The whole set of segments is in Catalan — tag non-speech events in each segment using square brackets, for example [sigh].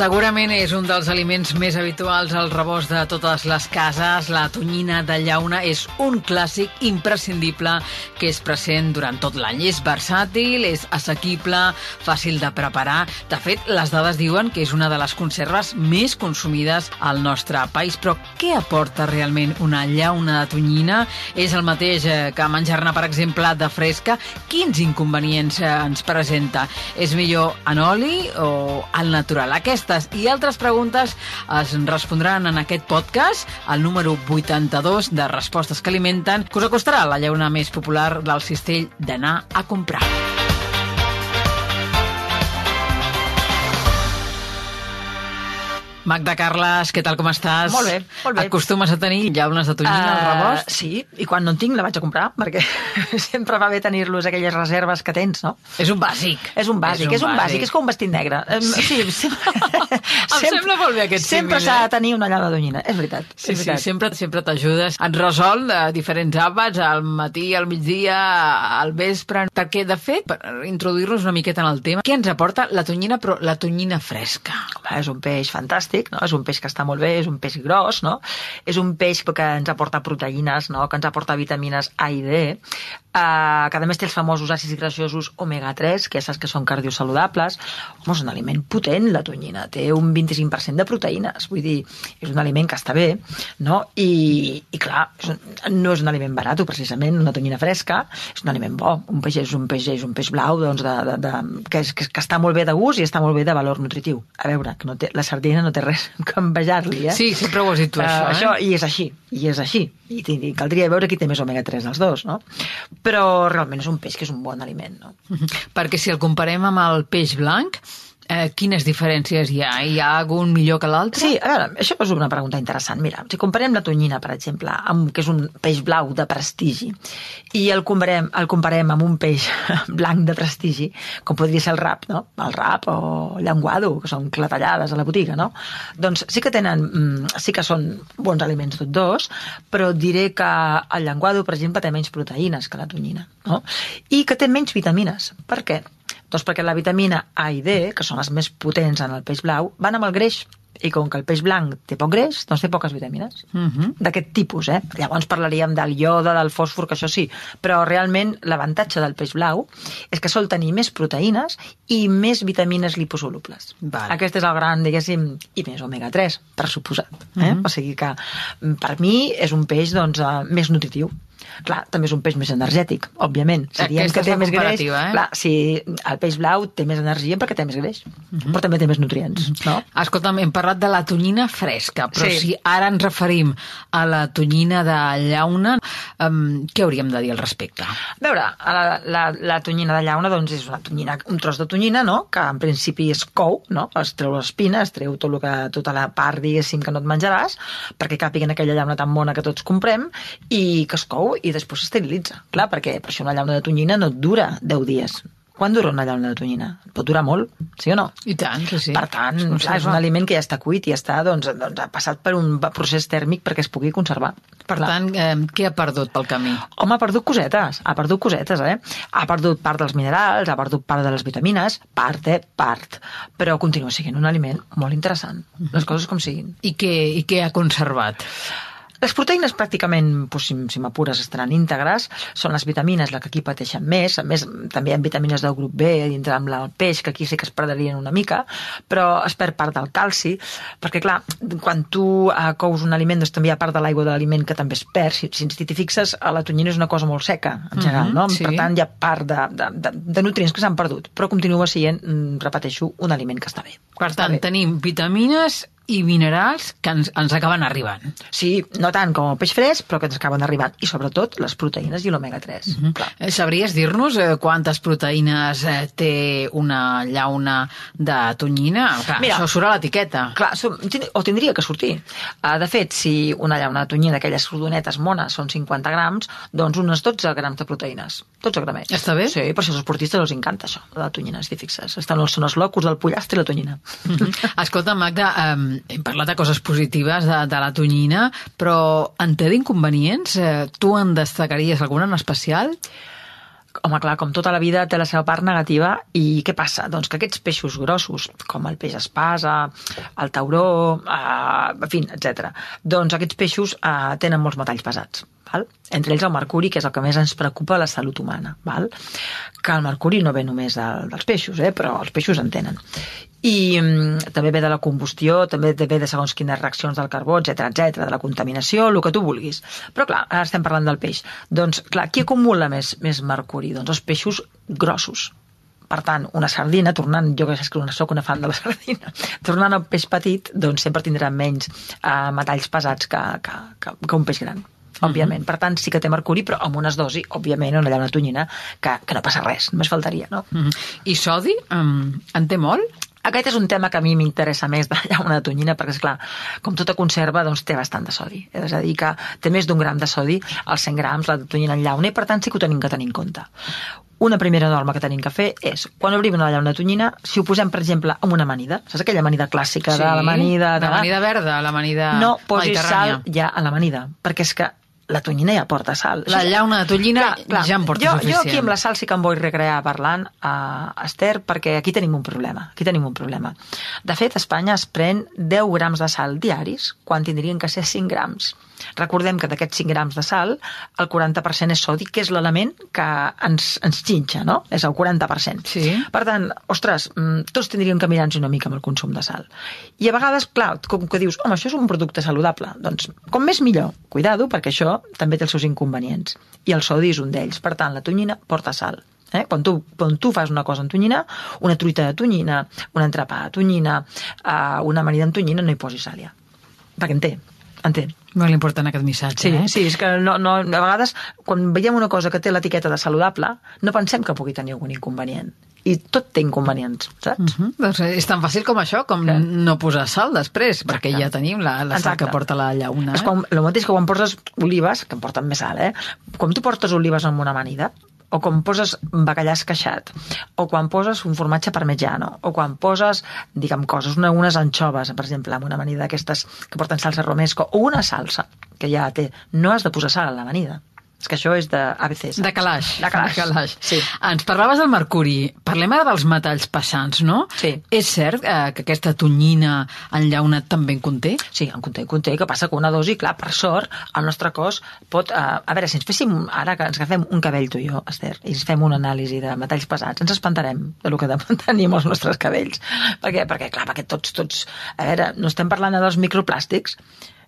Segurament és un dels aliments més habituals al rebost de totes les cases. La tonyina de llauna és un clàssic imprescindible que és present durant tot l'any. És versàtil, és assequible, fàcil de preparar. De fet, les dades diuen que és una de les conserves més consumides al nostre país. Però què aporta realment una llauna de tonyina? És el mateix eh, que menjar-ne, per exemple, de fresca? Quins inconvenients eh, ens presenta? És millor en oli o al natural? Aquesta aquestes i altres preguntes es respondran en aquest podcast, el número 82 de Respostes que alimenten, que us acostarà la llauna més popular del cistell d'anar a comprar. Magda Carles, què tal, com estàs? Molt bé, molt bé. Acostumes a tenir llaunes de tonyina uh, al rebost? Sí, i quan no en tinc la vaig a comprar, perquè [laughs] sempre va bé tenir-los aquelles reserves que tens, no? És un bàsic. És un bàsic, és un, és un bàsic. bàsic, és com un vestit negre. Sí, sí sempre, em sembla [laughs] [laughs] molt bé aquest Sempre s'ha eh? de tenir una llauna de tonyina, és veritat. Sí, és veritat. sí, sempre, sempre t'ajudes. Et resol de diferents àpats, al matí, al migdia, al vespre, perquè, de fet, per introduir-nos una miqueta en el tema, què ens aporta la tonyina, però la tonyina fresca? Home, és un peix fantàstic, no? És un peix que està molt bé, és un peix gros, no? És un peix que ens aporta proteïnes, no? que ens aporta vitamines A i D, Uh, que a més té els famosos àcids greixosos omega-3, que ja saps que són cardiosaludables. Home, és un aliment potent, la tonyina. Té un 25% de proteïnes. Vull dir, és un aliment que està bé, no? I, i clar, és un, no és un aliment barat, precisament, una tonyina fresca. És un aliment bo. Un peix és un peix, és un peix blau, doncs, de, de, de, que, és, que, que està molt bé de gust i està molt bé de valor nutritiu. A veure, que no té, la sardina no té res [laughs] que envejar-li, eh? Sí, sempre ho has dit tu, uh, això, eh? Això, i és així, i és així. I, i caldria veure qui té més omega-3 dels dos, no? però realment és un peix que és un bon aliment. No? Perquè si el comparem amb el peix blanc, Eh, quines diferències hi ha? Hi ha algun millor que l'altre? Sí, a veure, això és una pregunta interessant. Mira, si comparem la tonyina, per exemple, amb, que és un peix blau de prestigi, i el comparem, el comparem amb un peix [laughs] blanc de prestigi, com podria ser el rap, no? El rap o llenguado, que són clatellades a la botiga, no? Doncs sí que tenen, mm, sí que són bons aliments tots dos, però diré que el llenguado, per exemple, té menys proteïnes que la tonyina, no? I que té menys vitamines. Per què? Doncs perquè la vitamina A i D, que són les més potents en el peix blau, van amb el greix. I com que el peix blanc té poc greix, doncs té poques vitamines. Uh Mhm. -huh. D'aquest tipus, eh? Llavors parlaríem del iode, del fòsfor, que això sí. Però realment l'avantatge del peix blau és que sol tenir més proteïnes i més vitamines liposolubles. Vale. Aquest és el gran, diguéssim, i més omega-3, per suposat. Eh? Uh Mhm. -huh. O sigui que, per mi, és un peix doncs, eh, més nutritiu. Clar, també és un peix més energètic, òbviament. Si diem Aquesta que té més greix, eh? clar, si el peix blau té més energia perquè té més greix, uh -huh. però també té més nutrients, no? Escolta'm, hem parlat de la tonyina fresca, però Sí. si ara ens referim a la tonyina de llauna, um, què hauríem de dir al respecte? A veure, la, la, la tonyina de llauna doncs és una tonyina, un tros de tonyina, no?, que en principi es cou, no?, es treu l'espina, es treu tot el que, tota la part, diguéssim, que no et menjaràs, perquè càpiga en aquella llauna tan bona que tots comprem, i que es cou i després s'esterilitza. Clar, perquè per això una llauna de tonyina no et dura 10 dies. Quan dura una llauna de tonyina? Pot durar molt, sí o no? I tant, sí, sí. Per tant, Es clar, és un aliment que ja està cuit i està, doncs, doncs, ha passat per un procés tèrmic perquè es pugui conservar. Per Clar. tant, eh, què ha perdut pel camí? Home, ha perdut cosetes, ha perdut cosetes, eh? Ha perdut part dels minerals, ha perdut part de les vitamines, part, eh? Part. Però continua sent un aliment molt interessant. Les coses com siguin. I què, i què ha conservat? Les proteïnes pràcticament, doncs, si, si m'apures, estaran íntegres. Són les vitamines les que aquí pateixen més. A més, també hi ha vitamines del grup B dintre amb el peix, que aquí sí que es perdrien una mica, però es perd part del calci, perquè, clar, quan tu eh, cous un aliment, doncs també hi ha part de l'aigua de l'aliment que també es perd. Si, si t'hi fixes, a la tonyina és una cosa molt seca, en general, Mhm, no? sí. Per tant, hi ha part de, de, de, de nutrients que s'han perdut, però continua sent, mm, repeteixo, un aliment que està bé. Per Està tant, bé. tenim vitamines i minerals que ens, ens acaben arribant. Sí, no tant com el peix fresc, però que ens acaben arribant. I sobretot les proteïnes i l'omega-3. Mm -hmm. Clar. Eh, Sabries dir-nos eh, quantes proteïnes eh, té una llauna de tonyina? Clar, Mira. això surt a l'etiqueta. Clar, o tindria que sortir. Uh, de fet, si una llauna de tonyina d'aquelles rodonetes mones són 50 grams, doncs uns 12 grams de proteïnes. 12 gramets. Està bé. Sí, per això als esportistes els encanta això, la tonyina, si fixes. Estan els, són els locos del pollastre i la tonyina. Mhm. [laughs] Escolta, Magda, um, hem parlat de coses positives de, de la tonyina, però en té d'inconvenients? Eh, tu en destacaries alguna en especial? Home, clar, com tota la vida té la seva part negativa i què passa? Doncs que aquests peixos grossos, com el peix espasa, el tauró, eh, en fi, etc. doncs aquests peixos eh, tenen molts metalls pesats. Val? Entre ells el mercuri, que és el que més ens preocupa la salut humana. Val? Que el mercuri no ve només de, dels peixos, eh? però els peixos en tenen. I mm, també ve de la combustió, també ve de segons quines reaccions del carbó, etc etc, de la contaminació, el que tu vulguis. Però clar, ara estem parlant del peix. Doncs clar, qui acumula més, més mercuri? Doncs els peixos grossos, per tant, una sardina, tornant, jo que és que soc una fan de la [laughs] sardina, tornant al peix petit, doncs sempre tindrà menys eh, metalls pesats que, que, que, que un peix gran òbviament. Per tant, sí que té mercuri, però amb unes dosi, òbviament, una tonyina, que, que no passa res, només faltaria, no? Mm -hmm. I sodi, um, en té molt? Aquest és un tema que a mi m'interessa més de llauna de tonyina, perquè, és clar, com tota conserva, doncs té bastant de sodi. És a dir, que té més d'un gram de sodi als 100 grams la tonyina en llauna, i per tant sí que ho tenim que tenir en compte. Una primera norma que tenim que fer és, quan obrim una llauna de tonyina, si ho posem, per exemple, amb una amanida, saps aquella amanida clàssica Sí, de l'amanida... de- l'amanida verda, l'amanida no posis sal ja a l'amanida, perquè és que la tonyina ja porta sal. La llauna de tonyina ja en porta jo, suficient. Jo aquí amb la sal sí que em vull recrear parlant, uh, Esther, perquè aquí tenim un problema. Aquí tenim un problema. De fet, a Espanya es pren 10 grams de sal diaris, quan tindrien que ser 5 grams. Recordem que d'aquests 5 grams de sal, el 40% és sodi, que és l'element que ens, ens xinxa, no? És el 40%. Sí. Per tant, ostres, mm, tots tindríem que mirar-nos una mica amb el consum de sal. I a vegades, clar, com que dius, home, això és un producte saludable, doncs com més millor. Cuidado, perquè això també té els seus inconvenients. I el sodi és un d'ells. Per tant, la tonyina porta sal. Eh? Quan, tu, quan tu fas una cosa en tonyina, una truita de tonyina, un entrepà de tonyina, uh, una amanida en tonyina, no hi posis sal ja. Perquè en té, en té. Molt important aquest missatge, Sí, eh? sí, és que no, no, a vegades quan veiem una cosa que té l'etiqueta de saludable, no pensem que pugui tenir algun inconvenient. I tot té inconvenients, saps? Uh -huh. doncs és tan fàcil com això, com Clar. no posar sal després, perquè Exacte. ja tenim la, la sal Exacte. que porta la llauna. És Eh? com, el mateix que quan poses olives, que em porten més sal, eh? Com tu portes olives amb una amanida, o quan poses bacallà esqueixat, o quan poses un formatge parmigiano, o quan poses, diguem, coses, una, unes anxoves, per exemple, amb una amanida d'aquestes que porten salsa romesco, o una salsa, que ja té, no has de posar sal a l'amanida. És que això és de ABC. saps? De calaix. De calaix. De calaix. Sí. Ens parlaves del mercuri. Parlem ara dels metalls pesants, no? Sí. És cert eh, que aquesta tonyina en llauna també en conté? Sí, en conté, en conté. Que passa que una dosi, clar, per sort, el nostre cos pot... Eh, a veure, si ens féssim, ara que ens agafem un cabell tu i jo, Esther, i ens fem una anàlisi de metalls pesats, ens espantarem de lo que [laughs] tenim els nostres cabells. Per què? Perquè, clar, perquè tots, tots... A veure, no estem parlant dels microplàstics,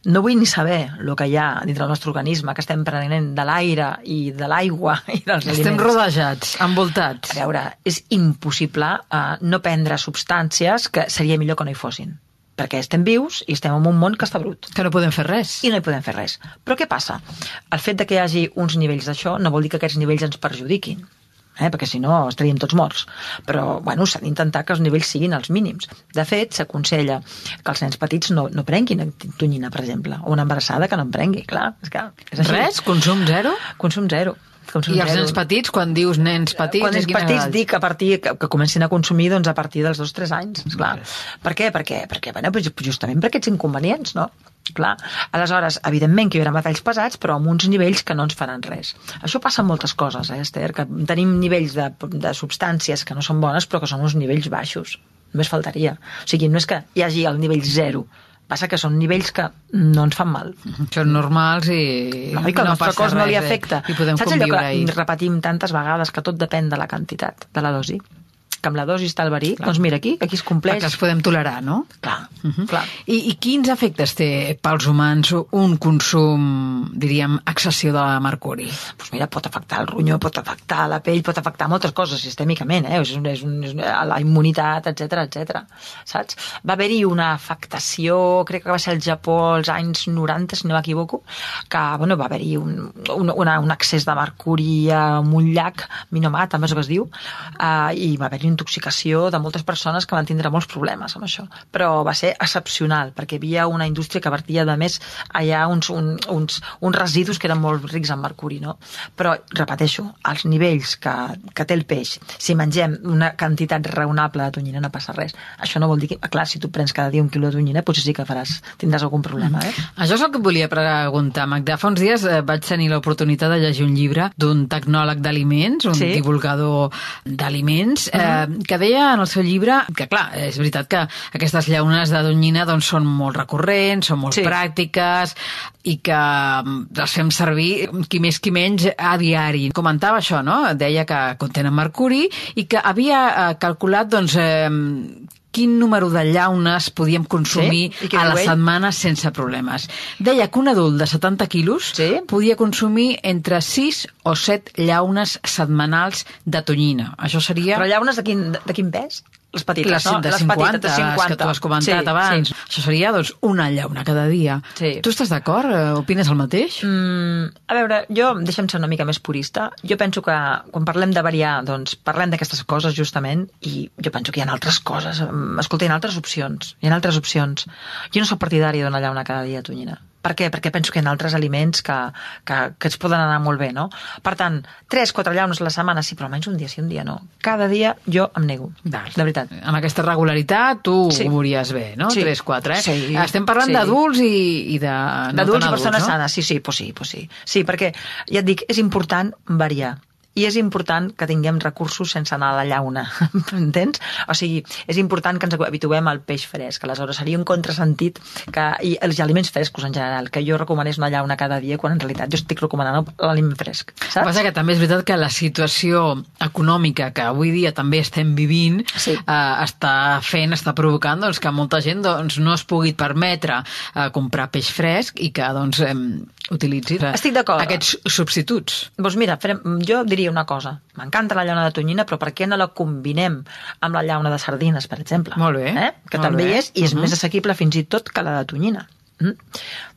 no vull ni saber el que hi ha dintre del nostre organisme, que estem prenent de l'aire i de l'aigua i dels Estem aliments. rodejats, envoltats. A veure, és impossible uh, no prendre substàncies que seria millor que no hi fossin. Perquè estem vius i estem en un món que està brut. Que no podem fer res. I no hi podem fer res. Però què passa? El fet de que hi hagi uns nivells d'això no vol dir que aquests nivells ens perjudiquin eh? perquè si no estaríem tots morts. Però bueno, s'ha d'intentar que els nivells siguin els mínims. De fet, s'aconsella que els nens petits no, no prenguin tonyina, per exemple, o una embarassada que no en prengui, clar. És que és així. Res? Consum zero? Consum zero. I els nens petits, quan dius nens petits... Quan quina petits edat? dic a partir que, que comencin a consumir doncs, a partir dels 2-3 anys, esclar. Per què? Perquè, perquè bueno, justament per aquests inconvenients, no? Clar. Aleshores, evidentment que hi haurà metalls pesats, però amb uns nivells que no ens faran res. Això passa amb moltes coses, eh, Esther? Que tenim nivells de, de substàncies que no són bones, però que són uns nivells baixos. Només faltaria. O sigui, no és que hi hagi el nivell zero, passa que són nivells que no ens fan mal. Són normals i No, i que no nostre passa cos no li res, eh? afecta. I podem Saps allò que repetim tantes vegades que tot depèn de la quantitat, de la dosi? Que amb la dosi està el verí, doncs mira aquí, aquí es compleix. Perquè els podem tolerar, no? Clar, Mhm. clar. I, I quins efectes té pels humans un consum, diríem, excessiu de mercuri? Doncs mira, pot afectar el ronyó, pot afectar la pell, pot afectar moltes coses sistèmicament, eh? És, un, és, un, és la immunitat, etc etc. saps? Va haver-hi una afectació, crec que va ser al Japó als anys 90, si no m'equivoco, que bueno, va haver-hi un, un, una, un excés de mercuri en un llac, Minomat, també és el que es diu, uh, i va haver-hi intoxicació de moltes persones que van tindre molts problemes amb això. Però va ser excepcional, perquè hi havia una indústria que vertia, de més, allà uns, un, uns, uns residus que eren molt rics en mercuri, no? Però, repeteixo, els nivells que, que té el peix, si mengem una quantitat raonable de tonyina no passa res. Això no vol dir que, clar, si tu prens cada dia un quilo de tonyina, potser sí que faràs, tindràs algun problema, eh? Això és el que et volia preguntar, Magda. Fa uns dies eh, vaig tenir l'oportunitat de llegir un llibre d'un tecnòleg d'aliments, un Sí. divulgador d'aliments, eh, que deia en el seu llibre que, clar, és veritat que aquestes llaunes de tonyina doncs, són molt recurrents, són molt Sí. pràctiques i que mm, les fem servir qui més qui menys a diari. Comentava això, no? Deia que contenen mercuri i que havia eh, calculat doncs, eh, quin número de llaunes podíem consumir Sí? A la ell? setmana sense problemes. Deia que un adult de 70 quilos Sí? podia consumir entre 6 o 7 llaunes setmanals de tonyina. Això seria... Però llaunes de quin, de quin pes? Les petites, les no? de les 50, petites, de 50. que tu has comentat sí, abans. Sí. Això seria, doncs, una llauna cada dia. Sí. Tu estàs d'acord? Eh, Opines el mateix? Mm, a veure, jo, deixa'm ser una mica més purista, jo penso que quan parlem de variar, doncs parlem d'aquestes coses justament i jo penso que hi ha altres coses. Mm, Escolta, hi ha altres opcions. Hi ha altres opcions. Jo no sóc partidari d'una llauna cada dia, tonyina. Per què? Perquè penso que hi ha altres aliments que, que, que ens poden anar molt bé, no? Per tant, 3-4 llaunes a la setmana, sí, però almenys un dia sí, un dia no. Cada dia jo em nego, Val. de veritat. Amb aquesta regularitat tu Sí. ho veuries bé, no? Sí. 3-4, eh? Sí. Estem parlant Sí. d'adults i, i de... no D'adults i persones no? sanes, sí, sí, pues sí, pues sí. Sí, perquè, ja et dic, és important variar. I és important que tinguem recursos sense anar a la llauna, [laughs] entens? O sigui, és important que ens habituem al peix fresc. Aleshores, seria un contrasentit que, i els aliments frescos en general, que jo recomanés una llauna cada dia, quan en realitat jo estic recomanant l'aliment fresc, saps? passa que també és veritat que la situació econòmica que avui dia també estem vivint Sí. eh, està fent, està provocant doncs, que molta gent doncs, no es pugui permetre eh, comprar peix fresc i que doncs, eh, utilitzi aquests substituts. Doncs mira, farem, jo diria una cosa. M'encanta la llauna de tonyina, però per què no la combinem amb la llauna de sardines, per exemple? Molt bé, Eh? Que molt també bé. és, i és Mhm. més assequible fins i tot que la de tonyina. Mm?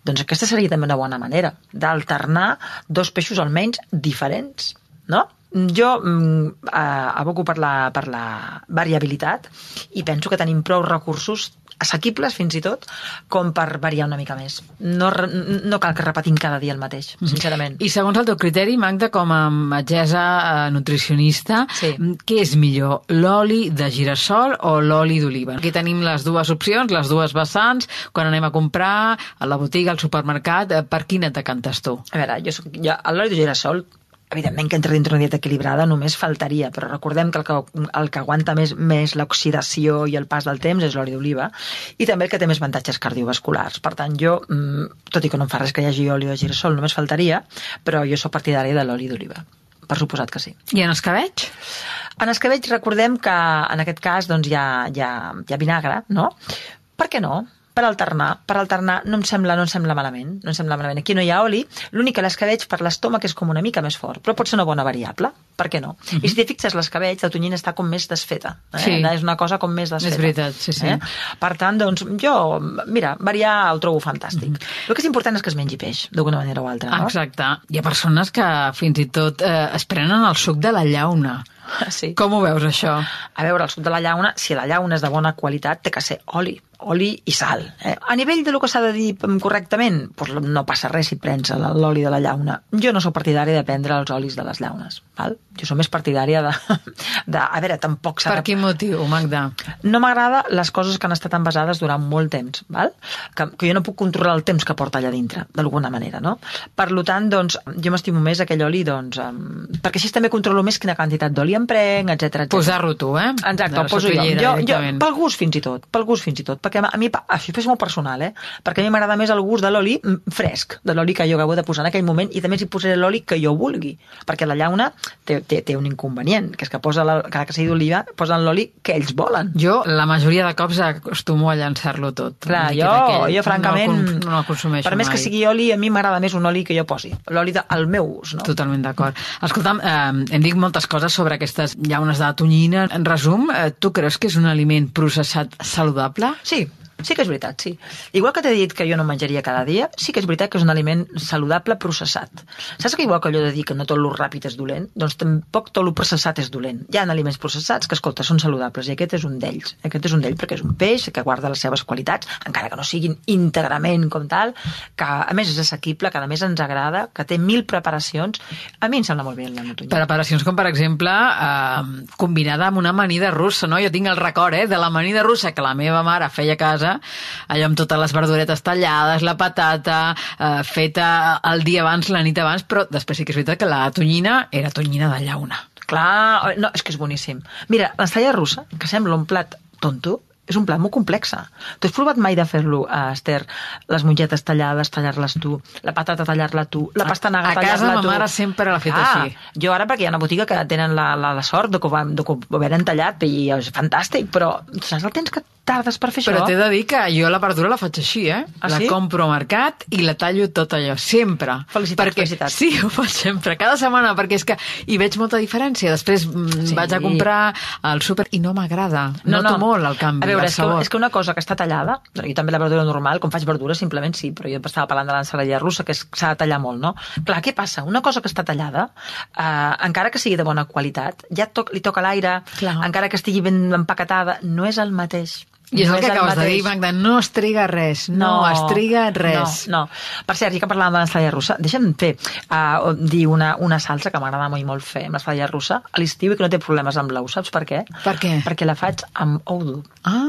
Doncs aquesta seria també una bona manera d'alternar dos peixos almenys diferents, no? Jo mm, eh, aboco per la, per la variabilitat i penso que tenim prou recursos assequibles fins i tot com per variar una mica més. No, no cal que repetim cada dia el mateix, sincerament. I segons el teu criteri, Magda, com a metgessa eh, nutricionista, Sí. mm, què és millor, l'oli de girassol o l'oli d'oliva? Aquí tenim les dues opcions, les dues vessants, quan anem a comprar a la botiga, al supermercat, eh, per quina et decantes tu? A veure, jo, soc, jo l'oli de girassol evidentment que entra dintre una dieta equilibrada només faltaria, però recordem que el que, el que aguanta més, més l'oxidació i el pas del temps és l'oli d'oliva i també el que té més avantatges cardiovasculars. Per tant, jo, mm, tot i que no em fa res que hi hagi oli de girassol, només faltaria, però jo sóc partidària de l'oli d'oliva. Per suposat que sí. I en escabeig? En escabeig recordem que en aquest cas doncs, hi, ha, hi, ha, hi ha vinagre, no? Per què no? Per alternar, per alternar no em sembla, no em sembla malament, no em sembla malament. Aquí no hi ha oli, l'únic que l'escabeig per l'estómac és com una mica més fort, però pot ser una bona variable, per què no? I si t'hi fixes, l'escabeig, la tonyina està com més desfeta, eh? Sí. és una cosa com més desfeta. És veritat, sí, sí. Eh? Per tant, doncs, jo, mira, variar ho trobo fantàstic. El que és important és que es mengi peix, d'alguna manera o altra, no? Exacte. Hi ha persones que fins i tot eh, es prenen el suc de la llauna. [laughs] Sí. Com ho veus, això? A veure, el suc de la llauna, si la llauna és de bona qualitat, té que ser oli, oli i sal. Eh? A nivell de lo que s'ha de dir mm, correctament, doncs no passa res si prens l'oli de la llauna. Jo no sóc partidària de prendre els olis de les llaunes. Val? Jo sóc més partidària de, [laughs] de... A veure, tampoc s'ha Per quin motiu, Magda? No m'agrada les coses que han estat envasades durant molt temps, val? Que, que jo no puc controlar el temps que porta allà dintre, d'alguna manera, no? Per lo tant, doncs, jo m'estimo més aquell oli, doncs, um, perquè així també controlo més quina quantitat d'oli em prenc, etc. Posar-ho tu, eh? Exacte, ho poso jo. jo, jo. Pel gust fins i tot, pel gust fins i tot, perquè a mi, això és molt personal, eh? Perquè a mi m'agrada més el gust de l'oli mm, fresc, de l'oli que jo acabo de posar en aquell moment, i també s'hi posaré l'oli que jo vulgui, perquè la llauna té, té, té un inconvenient, que és que posa la, cada que sigui d'oliva posen l'oli que ells volen. Jo, la majoria de cops acostumo a llançar-lo tot. Clar, jo, aquell. jo francament, No, el, no el consumeixo per més mai. que sigui oli, a mi m'agrada més un oli que jo posi, l'oli del meu ús, no? Totalment d'acord. Escolta'm, eh, hem dit moltes coses sobre aquestes llaunes de tonyina. En resum, eh, tu creus que és un aliment processat saludable? Sí, Sí que és veritat, sí. Igual que t'he dit que jo no menjaria cada dia, sí que és veritat que és un aliment saludable processat. Saps que igual que allò de dir que no tot lo ràpid és dolent? Doncs tampoc tot lo processat és dolent. Hi ha aliments processats que, escolta, són saludables i aquest és un d'ells. Aquest és un d'ells perquè és un peix que guarda les seves qualitats, encara que no siguin íntegrament com tal, que a més és assequible, que a més ens agrada, que té mil preparacions. A mi em sembla molt bé la notonyina. Preparacions com, per exemple, eh, combinada amb una amanida russa, no? Jo tinc el record, eh, de la amanida russa que la meva mare feia a casa, allò amb totes les verduretes tallades, la patata, eh, feta el dia abans, la nit abans, però després sí que és veritat que la tonyina era tonyina de llauna. Clar, no, és que és boníssim. Mira, l'estalla russa, que sembla un plat tonto, és un plat molt complex. Tu has provat mai de fer-lo, uh, Esther? Les mongetes tallades, tallar-les tu, la patata tallar-la tu, la pastanaga A casa tallar-la ma tu. mare sempre l'ha fet Ah, així. Jo ara, perquè hi ha una botiga que tenen la, la, la sort de que, ho, van- de que ho venen tallat i és fantàstic, però saps el temps que tardes per fer Però això? t'he de dir que jo la verdura la faig així, eh? Ah, la sí? compro al mercat i la tallo tot allò, sempre. Felicitats, perquè, felicitats. Sí, [laughs] ho faig sempre, cada setmana, perquè és que hi veig molta diferència. Després mm, Sí. vaig a comprar al súper i no m'agrada. Noto molt el canvi, A veure, el és que, és que una cosa que està tallada, jo també la verdura normal, com faig verdura, simplement sí, però jo estava parlant de l'ensaladilla russa, que s'ha de tallar molt, no? Clar, què passa? Una cosa que està tallada, eh, encara que sigui de bona qualitat, ja toc, li toca l'aire, encara que estigui ben empaquetada, no és el mateix. I és no el que acabes de dir, Magda, no es triga res, no, es triga res. No, no. Per cert, ja que parlàvem de l'ensalada russa, deixa'm fer, uh, dir una, una salsa que m'agrada molt i molt fer amb l'ensalada russa a l'estiu i que no té problemes amb l'ou. Saps per què? Per què? Perquè la faig amb ou dur. Ah,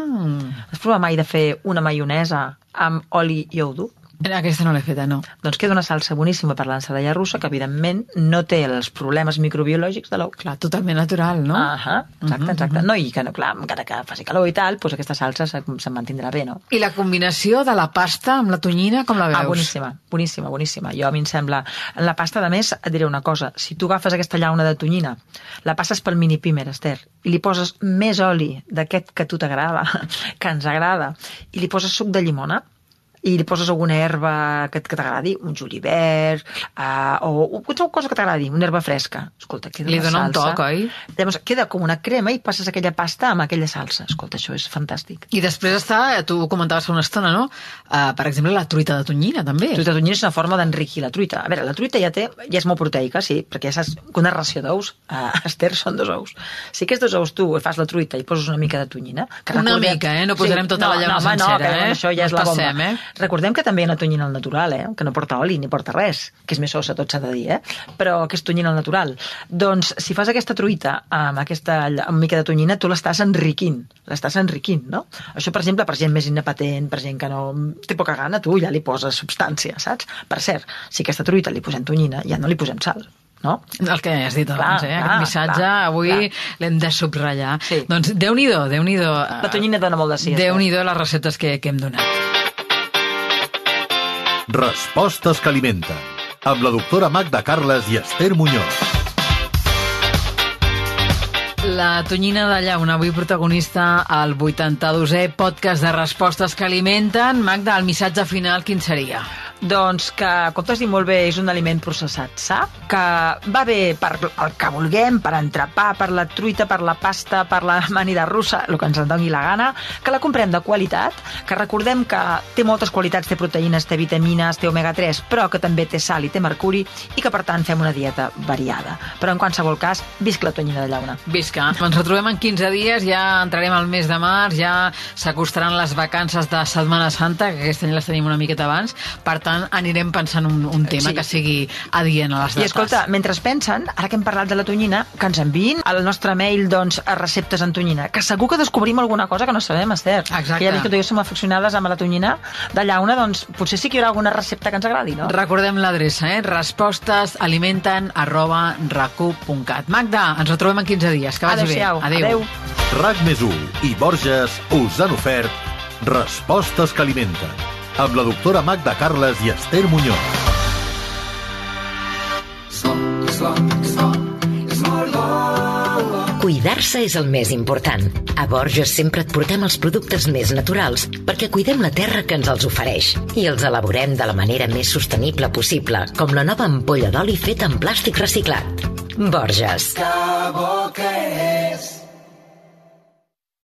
Has provat mai de fer una maionesa amb oli i ou dur? Aquesta no l'he feta, no. Doncs queda una salsa boníssima per l'ensalada russa que, evidentment, no té els problemes microbiològics de l'ou. Clar, totalment natural, no? Ah exacte, exacte. No, i que, no, clar, encara que faci calor i tal, doncs aquesta salsa se, se'n mantindrà bé, no? I la combinació de la pasta amb la tonyina, com la veus? Ah, boníssima, boníssima, boníssima. Jo a mi em sembla... En la pasta, de més, et diré una cosa. Si tu agafes aquesta llauna de tonyina, la passes pel mini pimer, Esther, i li poses més oli d'aquest que a tu t'agrada, [laughs] que ens agrada, i li poses suc de llimona, i li poses alguna herba que, que t'agradi, un julivert, uh, o qualsevol cosa que t'agradi, una herba fresca. Escolta, queda Li una dona un toc, oi? Llavors, queda com una crema i passes aquella pasta amb aquella salsa. Escolta, això és fantàstic. I després està, eh, tu ho comentaves fa una estona, no? Uh, per exemple, la truita de tonyina, també. Truita de tonyina és una forma d'enriquir la truita. A veure, la truita ja té, ja és molt proteica, sí, perquè ja saps que una ració d'ous, a [laughs] Esther, són dos ous. Si aquests dos ous tu fas la truita i poses una mica de tonyina... Que Una recordem- mica, eh? No posarem tota la llauna no, sencera, no, eh? Això ja No és la bomba. passem, eh? Recordem que també hi ha una tonyina al natural, eh? Que no porta oli ni porta res, que és més sosa, tot s'ha de dir, eh? Però que és tonyina al natural. Doncs, si fas aquesta truita amb aquesta amb mica de tonyina, tu l'estàs enriquint. L'estàs enriquint, no? Això, per exemple, per gent més inapatent, per gent que no té poca gana, tu ja li poses substància, saps? Per cert, si aquesta truita li posem tonyina, ja no li posem sal, no? El que has dit abans, Clar, eh? clar, Aquest missatge clar, avui l'hem de subratllar. Sí. Doncs Déu-n'hi-do, Déu-n'hi-do. La tonyina dona molt de sí. Esther. Déu-n'hi-do les receptes que, que hem donat. Respostes que alimenten. Amb la doctora Magda Carles i Esther Muñoz. La tonyina de llauna, avui protagonista al 82è podcast de respostes que alimenten. Magda, el missatge final quin seria? Doncs que, com t'has dit molt bé, és un aliment processat sa, que va bé per el que vulguem, per entrepà, per la truita, per la pasta, per la [laughs] amanida russa, el que ens en doni la gana, que la comprem de qualitat, que recordem que té moltes qualitats, té proteïnes, té vitamines, té omega-3, però que també té sal i té mercuri, i que, per tant, fem una dieta variada. Però, en qualsevol cas, visc la tonyina de llauna. Visca. Ens retrobem en 15 dies, ja entrarem al mes de març, ja s'acostaran les vacances de Setmana Santa, que aquest any les tenim una miqueta abans, per tant anirem pensant un, un tema Sí. que sigui adient a les dates. I escolta, mentre es pensen, ara que hem parlat de la tonyina, que ens enviïn al nostre mail doncs, a receptes en tonyina, que segur que descobrim alguna cosa que no sabem, Esther. Exacte. Que ja dic que tu i jo som aficionades amb la tonyina de llauna, doncs potser sí que hi haurà alguna recepta que ens agradi, no? Recordem l'adreça, eh? respostesalimenten arroba racu.cat. Magda, ens retrobem en 15 dies. Que vagi bé. Adéu-siau. Adéu. RAC més i Borges us han ofert Respostes que alimenten amb la doctora Magda Carles i Esther Muñoz. Cuidar-se és el més important. A Borges sempre et portem els productes més naturals perquè cuidem la terra que ens els ofereix i els elaborem de la manera més sostenible possible, com la nova ampolla d'oli feta en plàstic reciclat. Borges. Que bo que és